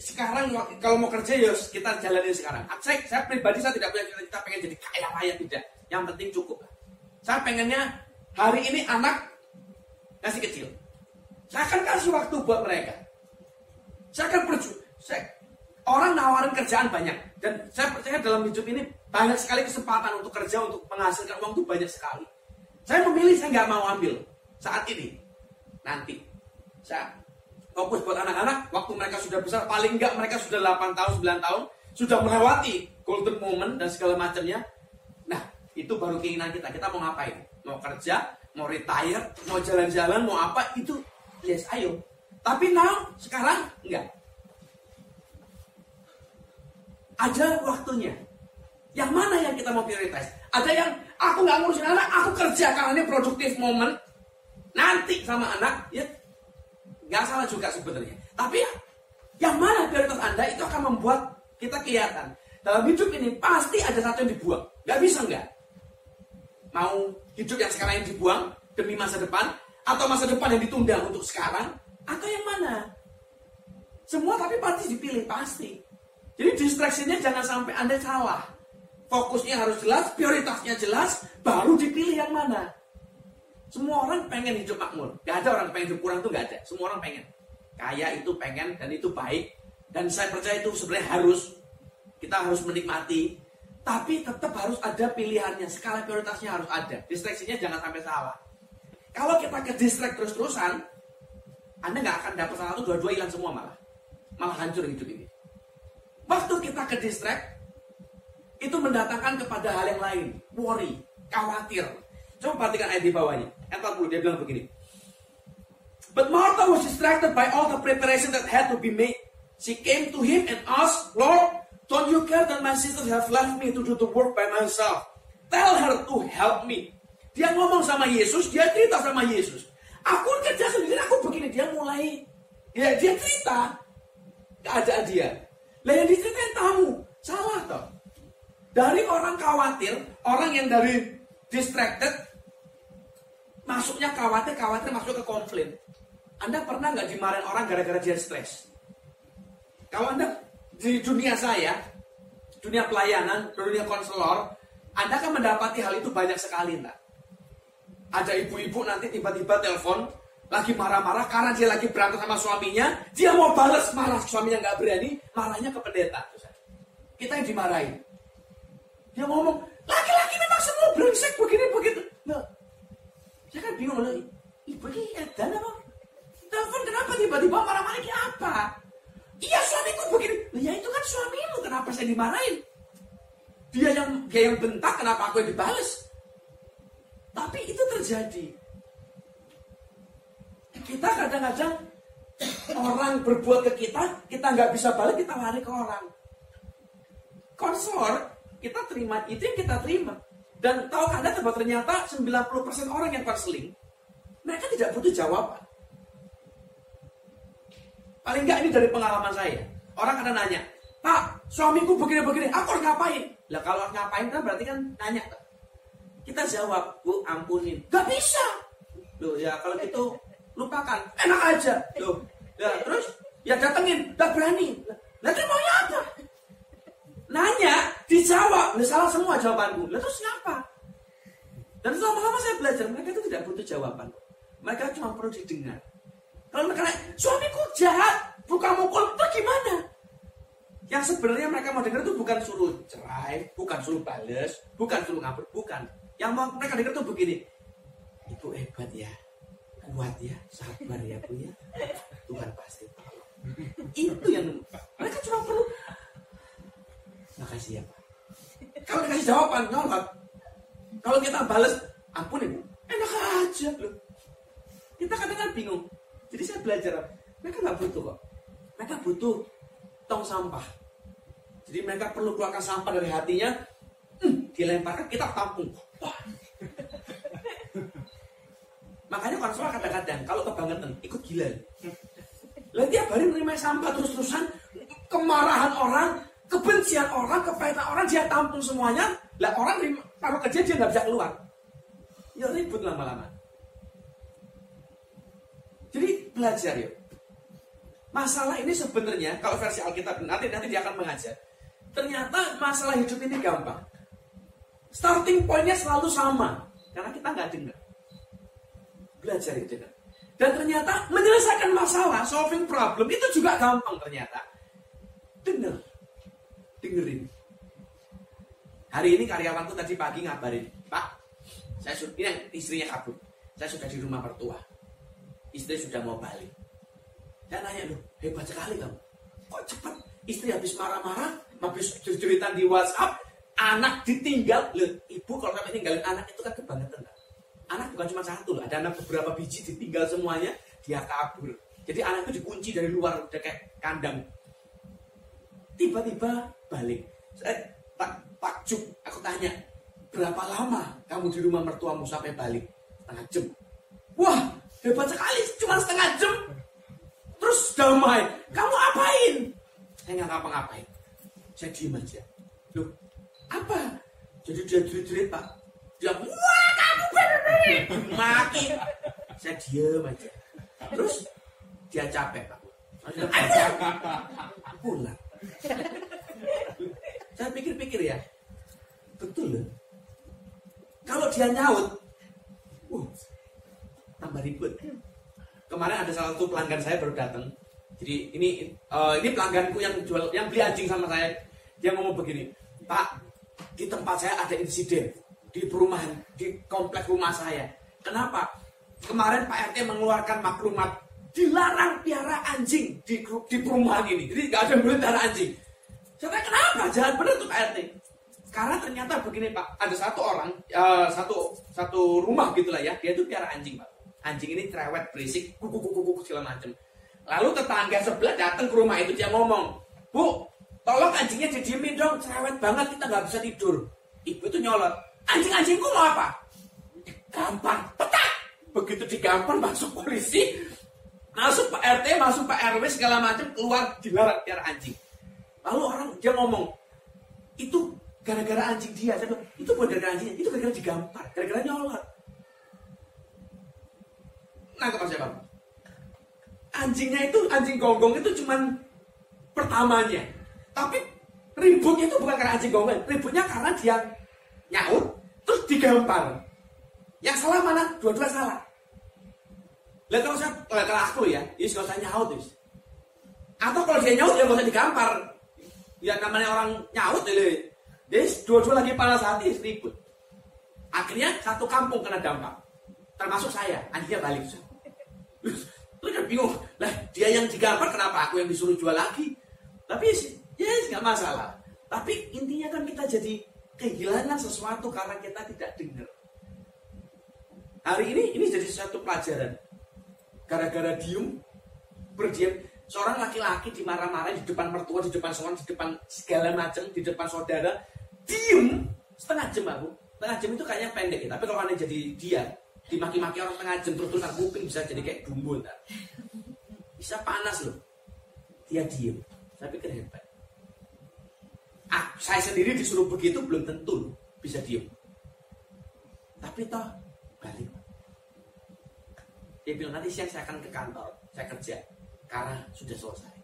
S1: Sekarang kalau mau kerja ya kita jalanin sekarang. Saya, saya pribadi saya tidak punya cita-cita pengen jadi kaya raya tidak. Yang penting cukup. Saya pengennya hari ini anak masih kecil. Saya akan kasih waktu buat mereka. Saya akan berjuang. Saya, orang nawarin kerjaan banyak. Dan saya percaya dalam hidup ini banyak sekali kesempatan untuk kerja, untuk menghasilkan uang itu banyak sekali. Saya memilih, saya nggak mau ambil saat ini. Nanti. Saya fokus buat anak-anak, waktu mereka sudah besar, paling nggak mereka sudah 8 tahun, 9 tahun, sudah melewati golden moment dan segala macamnya. Nah, itu baru keinginan kita. Kita mau ngapain? Mau kerja, mau retire, mau jalan-jalan, mau apa, itu yes ayo. Tapi now, sekarang enggak. Ada waktunya. Yang mana yang kita mau prioritas? Ada yang aku nggak ngurusin anak, aku kerja karena ini produktif momen. Nanti sama anak, ya nggak salah juga sebenarnya. Tapi ya, yang mana prioritas Anda itu akan membuat kita kelihatan. Dalam hidup ini pasti ada satu yang dibuang. Gak bisa nggak? Mau hidup yang sekarang yang dibuang demi masa depan, atau masa depan yang ditunda untuk sekarang? Atau yang mana? Semua tapi pasti dipilih, pasti. Jadi distraksinya jangan sampai Anda salah. Fokusnya harus jelas, prioritasnya jelas, baru dipilih yang mana. Semua orang pengen hidup makmur. Gak ada orang pengen hidup kurang tuh gak ada. Semua orang pengen. Kaya itu pengen dan itu baik. Dan saya percaya itu sebenarnya harus. Kita harus menikmati. Tapi tetap harus ada pilihannya. Skala prioritasnya harus ada. Distraksinya jangan sampai salah. Kalau kita ke distract terus-terusan, Anda nggak akan dapat satu, dua-dua hilang semua malah. Malah hancur hidup ini. Waktu kita ke distract, itu mendatangkan kepada hal yang lain. Worry, khawatir. Coba perhatikan ayat di bawahnya. Ayat 40, dia bilang begini. But Martha was distracted by all the preparation that had to be made. She came to him and asked, Lord, don't you care that my sisters have left me to do the work by myself? Tell her to help me. Dia ngomong sama Yesus, dia cerita sama Yesus. Aku kerja sendiri, aku begini. Dia mulai, ya dia cerita keadaan dia. Lah yang diceritain tamu, salah toh. Dari orang khawatir, orang yang dari distracted, masuknya khawatir, khawatir masuk ke konflik. Anda pernah nggak dimarahin orang gara-gara dia stres? Kalau Anda di dunia saya, dunia pelayanan, dunia konselor, Anda akan mendapati hal itu banyak sekali, enggak? Ada ibu-ibu nanti tiba-tiba telepon, lagi marah-marah karena dia lagi berantem sama suaminya, dia mau balas marah suaminya nggak berani, marahnya ke pendeta. Kita yang dimarahin. Dia ngomong, laki-laki memang semua brengsek begini begitu. Nah, saya kan bingung loh, ibu ini edan apa? Telepon kenapa tiba-tiba marah-marah ini apa? Iya suamiku begini. Nah, ya itu kan suamimu, kenapa saya dimarahin? Dia yang dia yang bentak, kenapa aku yang dibales? Tapi itu terjadi. Kita kadang-kadang orang berbuat ke kita, kita nggak bisa balik, kita lari ke orang. Konselor, kita terima itu yang kita terima. Dan tahu Anda bahwa ternyata 90% orang yang konseling, mereka tidak butuh jawaban. Paling nggak ini dari pengalaman saya. Orang kadang nanya, Pak, suamiku begini-begini, aku harus ngapain? Lah kalau ngapain kan berarti kan nanya. Kita jawab, Bu, ampunin. Gak bisa. Loh ya kalau gitu lupakan. Enak aja. Loh, ya terus ya datengin, gak berani. Terus maunya apa? Nanya, dijawab. Lah salah semua jawabanku. Lah terus ngapa? Dan lama-lama saya belajar, mereka itu tidak butuh jawaban. Mereka cuma perlu didengar. Kalau mereka nanya, suamiku jahat, bukan mukul, itu gimana? Yang sebenarnya mereka mau dengar itu bukan suruh cerai, bukan suruh bales, bukan suruh ngabur, bukan. Yang mau mereka dengar itu begini, itu hebat ya, kuat ya, sabar ya bu ya, Tuhan pasti Itu yang mereka cuma perlu. Makasih ya pak. Kalau dikasih jawaban nyolot, kalau kita balas, ampun ibu, enak aja loh. Kita kadang-kadang bingung. Jadi saya belajar, mereka nggak butuh kok. Mereka butuh tong sampah. Jadi mereka perlu keluarkan sampah dari hatinya, hmm, dilemparkan kita tampung. Wah. Makanya konselor kadang-kadang kalau kebangetan ikut gila. Lah tiap hari menerima sampah terus-terusan, kemarahan orang, kebencian orang, kepahitan orang dia tampung semuanya. Lah orang kalau kerja dia nggak bisa keluar. Ya ribut lama-lama. Jadi belajar yuk. Masalah ini sebenarnya kalau versi Alkitab nanti nanti dia akan mengajar. Ternyata masalah hidup ini gampang. Starting pointnya selalu sama karena kita nggak dengar. Belajar itu kan. Dan ternyata menyelesaikan masalah, solving problem itu juga gampang ternyata. Dengar, dengerin. Hari ini karyawanku tadi pagi ngabarin, Pak, saya sudah ini istrinya kabur, saya sudah di rumah mertua istri sudah mau balik. Dan nanya loh, hebat sekali kamu. Kok cepat? Istri habis marah-marah, habis cerita di WhatsApp, anak ditinggal. Loh, ibu kalau sampai tinggalin anak itu kan kebangetan. Anak bukan cuma satu loh, ada anak beberapa biji ditinggal semuanya, dia kabur. Jadi anak itu dikunci dari luar, udah kayak kandang. Tiba-tiba balik. Saya tak takjub, aku tanya, berapa lama kamu di rumah mertuamu sampai balik? Setengah jam. Wah, Hebat sekali, cuma setengah jam. Terus damai. Kamu apain? Saya nggak ngapa-ngapain. Saya diem aja. Loh, apa? Jadi dia jerit-jerit pak. Dia, wah kamu bener Maki. Saya diem aja. Terus dia capek pak. Ayo, pulang. (laughs) Saya pikir-pikir ya, betul loh. Kalau dia nyaut, uh, tambah ribet. Kemarin ada salah satu pelanggan saya baru datang. Jadi ini uh, ini pelangganku yang jual yang beli anjing sama saya. Dia ngomong begini, Pak, di tempat saya ada insiden di perumahan di komplek rumah saya. Kenapa? Kemarin Pak RT mengeluarkan maklumat dilarang piara anjing di, di perumahan ini. Jadi nggak ada yang boleh piara anjing. Saya kenapa? Jangan benar tuh Pak RT. Karena ternyata begini Pak, ada satu orang, uh, satu satu rumah gitulah ya, dia itu piara anjing Pak. Anjing ini cerewet berisik kuku kuku kuku segala macam lalu tetangga sebelah datang ke rumah itu dia ngomong bu tolong anjingnya didiemin dong cerewet banget kita nggak bisa tidur. Ibu itu nyolot anjing anjingku mau apa? Gampang petak! Begitu digampar masuk polisi masuk pak rt masuk pak rw segala macam keluar dilarang biar anjing lalu orang dia ngomong itu gara-gara anjing dia. Saya bilang, itu bukan gara-gara anjingnya, itu gara-gara digampar, gara-gara nyolot. Nangkep mas bang? Anjingnya itu, anjing gonggong itu cuman pertamanya. Tapi ributnya itu bukan karena anjing gonggong, ributnya karena dia nyaut, terus digampar. Yang salah mana? Dua-dua salah. Lihat kalau saya, kalau aku ya, ini kalau saya nyaut, ya. Atau kalau dia nyaut, ya nggak usah digampar. Ya namanya orang nyaut, ya. Jadi dua-dua lagi panas hati, ribut. Akhirnya satu kampung kena dampak. Termasuk saya, anjingnya balik. Terus kan bingung, lah dia yang digampar kenapa aku yang disuruh jual lagi? Tapi ya yes, nggak masalah. Tapi intinya kan kita jadi kehilangan sesuatu karena kita tidak dengar. Hari ini ini jadi satu pelajaran. Gara-gara diem, berdiam, seorang laki-laki dimarah-marah di depan mertua, di depan seorang, di depan segala macam, di depan saudara, diem setengah jam aku. Setengah jam itu kayaknya pendek ya, tapi kalau anda jadi dia, dimaki-maki orang setengah jam terus-terusan kuping bisa jadi kayak dumbo Bisa panas loh. Dia diem. Saya pikir hebat. Ah, saya sendiri disuruh begitu belum tentu bisa diem. Tapi toh balik. Dia bilang nanti siang saya akan ke kantor, saya kerja karena sudah selesai.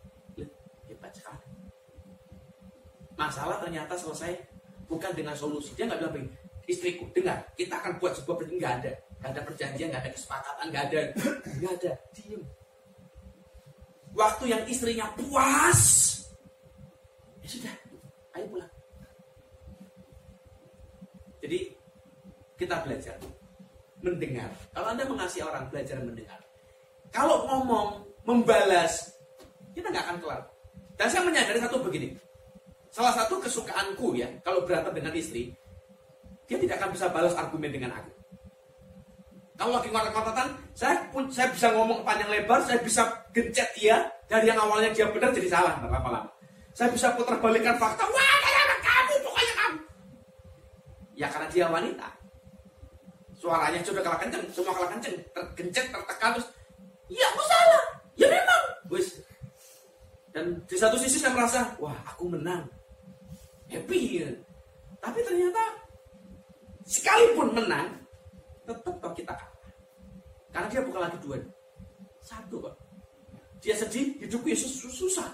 S1: Hebat sekali. Masalah ternyata selesai bukan dengan solusi. Dia nggak bilang istriku dengar kita akan buat sebuah perjanjian nggak ada, nggak ada perjanjian, nggak ada kesepakatan, nggak ada, nggak ada, diem. Waktu yang istrinya puas, ya sudah, ayo pulang. Jadi kita belajar mendengar. Kalau Anda mengasihi orang, belajar mendengar. Kalau ngomong, membalas, kita nggak akan kelar. Dan saya menyadari satu begini. Salah satu kesukaanku ya, kalau berantem dengan istri, dia tidak akan bisa balas argumen dengan aku. Kalau lagi ngotot-ngototan, saya pun saya bisa ngomong panjang lebar, saya bisa gencet dia dari yang awalnya dia benar jadi salah lama-lama. Saya bisa putar balikan fakta, wah kayak kamu, pokoknya kamu. Ya karena dia wanita suaranya sudah kalah kenceng, semua kalah kenceng, tergencet, tertekan terus, iya aku salah, ya memang, wis. Dan di satu sisi saya merasa, wah aku menang, happy. Ya. Tapi ternyata sekalipun menang, tetap kok kita kalah. Karena dia bukan lagi dua, satu kok. Dia sedih, hidupku Yesus susah.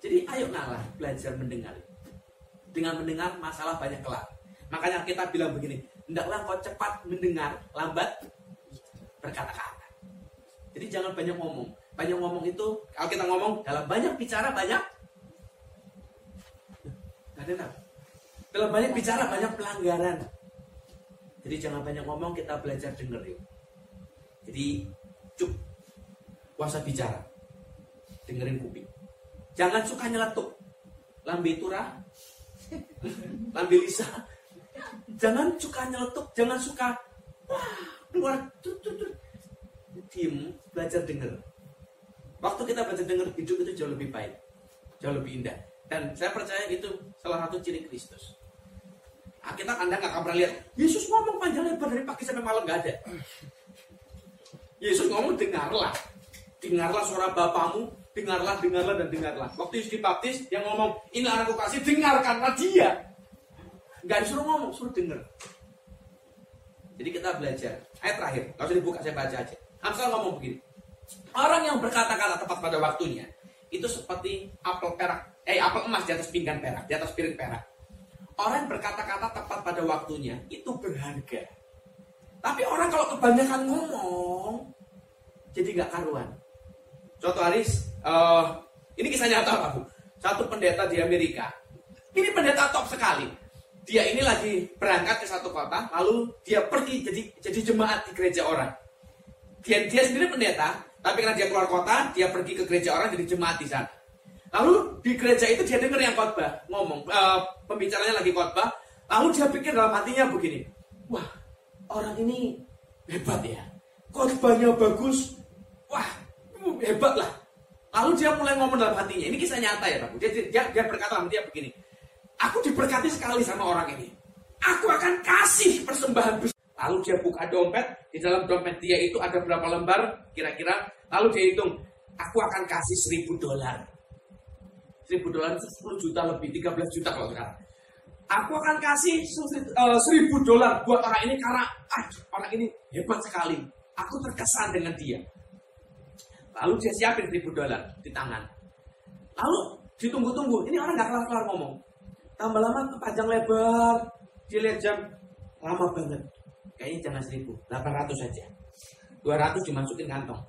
S1: Jadi ayo ngalah, belajar mendengar. Dengan mendengar masalah banyak kelar. Makanya kita bilang begini, hendaklah kau cepat mendengar, lambat berkata-kata. Jadi jangan banyak ngomong. Banyak ngomong itu, kalau kita ngomong dalam banyak bicara banyak ada Dalam banyak bicara banyak pelanggaran. Jadi jangan banyak ngomong, kita belajar denger yuk. Jadi cuk puasa bicara. Dengerin kuping. Jangan suka nyeletuk. Lambe turah. (laughs) Lambe lisa jangan suka nyeletuk, jangan suka wah keluar tut, tut, tut. Diem belajar dengar waktu kita belajar dengar hidup itu jauh lebih baik jauh lebih indah. Dan saya percaya itu salah satu ciri Kristus. Kita anda nggak akan pernah lihat Yesus ngomong panjang lebar dari pagi sampai malam nggak ada. Yesus ngomong dengarlah. Dengarlah suara bapamu dengarlah dengarlah dan dengarlah. Waktu Yesus dibaptis yang ngomong ini anakku kasih dengarkanlah dia. Nggak disuruh ngomong, suruh denger. Jadi kita belajar. Ayat terakhir, kalau dibuka, saya baca aja. Amsal ngomong begini. Orang yang berkata-kata tepat pada waktunya, itu seperti apel perak, eh apel emas di atas pinggan perak, di atas piring perak. Orang yang berkata-kata tepat pada waktunya, itu berharga. Tapi orang kalau kebanyakan ngomong, jadi nggak karuan. Suatu hari, uh, ini kisah nyata Pak Bu. Satu pendeta di Amerika, ini pendeta top sekali dia ini lagi berangkat ke satu kota, lalu dia pergi jadi jadi jemaat di gereja orang. Dia dia sendiri pendeta, tapi karena dia keluar kota, dia pergi ke gereja orang jadi jemaat di sana. Lalu di gereja itu dia dengar yang khotbah ngomong, uh, pembicaranya lagi khotbah, lalu dia pikir dalam hatinya begini, wah orang ini hebat ya, khotbahnya bagus, wah hebat lah. Lalu dia mulai ngomong dalam hatinya, ini kisah nyata ya Pak. Dia, dia, dia berkata sama dia begini, Aku diberkati sekali sama orang ini. Aku akan kasih persembahan besar. Lalu dia buka dompet, di dalam dompet dia itu ada berapa lembar kira-kira. Lalu dia hitung, aku akan kasih seribu dolar. 1000 dolar itu 10 juta lebih, 13 juta kalau sekarang. Aku akan kasih eh, seribu dolar buat orang ini karena aduh, orang ini hebat sekali. Aku terkesan dengan dia. Lalu dia siapin seribu dolar di tangan. Lalu ditunggu-tunggu, ini orang nggak kelar-kelar ngomong. Tambah lama panjang lebar, dia lihat jam lama banget. Kayaknya jangan seribu, 800 saja. 200 dimasukin kantong.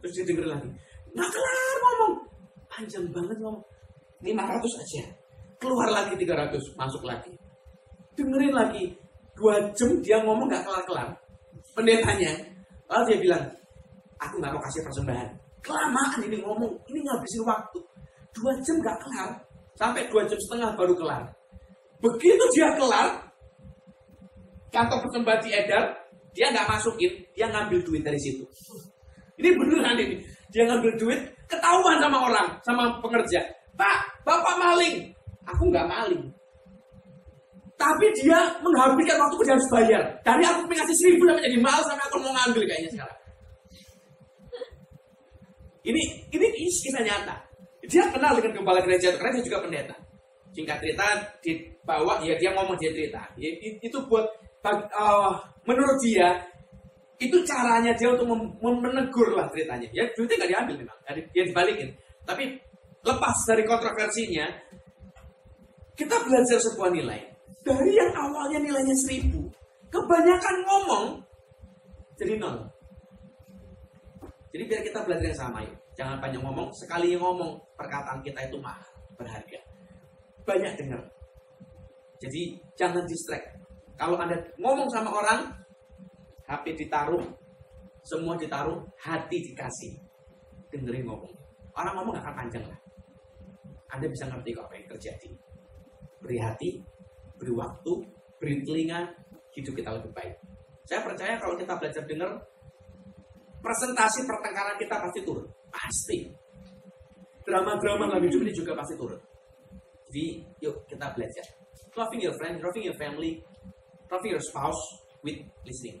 S1: Terus dia denger lagi, nggak kelar ngomong. Panjang banget ngomong. 500 aja. Keluar lagi 300, masuk lagi. Dengerin lagi. Dua jam dia ngomong nggak kelar-kelar. Pendetanya. Lalu dia bilang, aku nggak mau kasih persembahan. Kelamaan ini ngomong, ini ngabisin waktu. Dua jam nggak kelar. Sampai dua jam setengah baru kelar. Begitu dia kelar, kantong persembahan diedar, dia nggak masukin, dia ngambil duit dari situ. Ini beneran ini. Dia ngambil duit, ketahuan sama orang, sama pengerja. Pak, bapak maling. Aku nggak maling. Tapi dia menghabiskan waktu dia harus bayar. Dari aku ngasih seribu sampai jadi mahal sampai aku mau ngambil kayaknya sekarang. Ini ini kisah nyata. Dia kenal dengan gembala gereja karena dia juga pendeta. Singkat cerita dibawa ya dia ngomong dia cerita. Ya, itu buat uh, menurut dia itu caranya dia untuk menegur lah ceritanya. Ya duitnya nggak diambil memang, dia dibalikin. Tapi lepas dari kontroversinya, kita belajar sebuah nilai. Dari yang awalnya nilainya seribu, kebanyakan ngomong jadi nol. Jadi biar kita belajar yang sama yuk. Jangan banyak ngomong, sekali ngomong perkataan kita itu mahal, berharga. Banyak dengar. Jadi jangan distract. Kalau Anda ngomong sama orang, HP ditaruh, semua ditaruh, hati dikasih. Dengerin ngomong. Orang ngomong gak akan panjang lah. Anda bisa ngerti kok apa yang terjadi. Beri hati, beri waktu, beri telinga, hidup kita lebih baik. Saya percaya kalau kita belajar dengar, presentasi pertengkaran kita pasti turun. Pasti. Drama-drama dalam hidup ini juga pasti turun. Jadi, yuk kita belajar. Loving your friend, loving your family, loving your spouse with listening.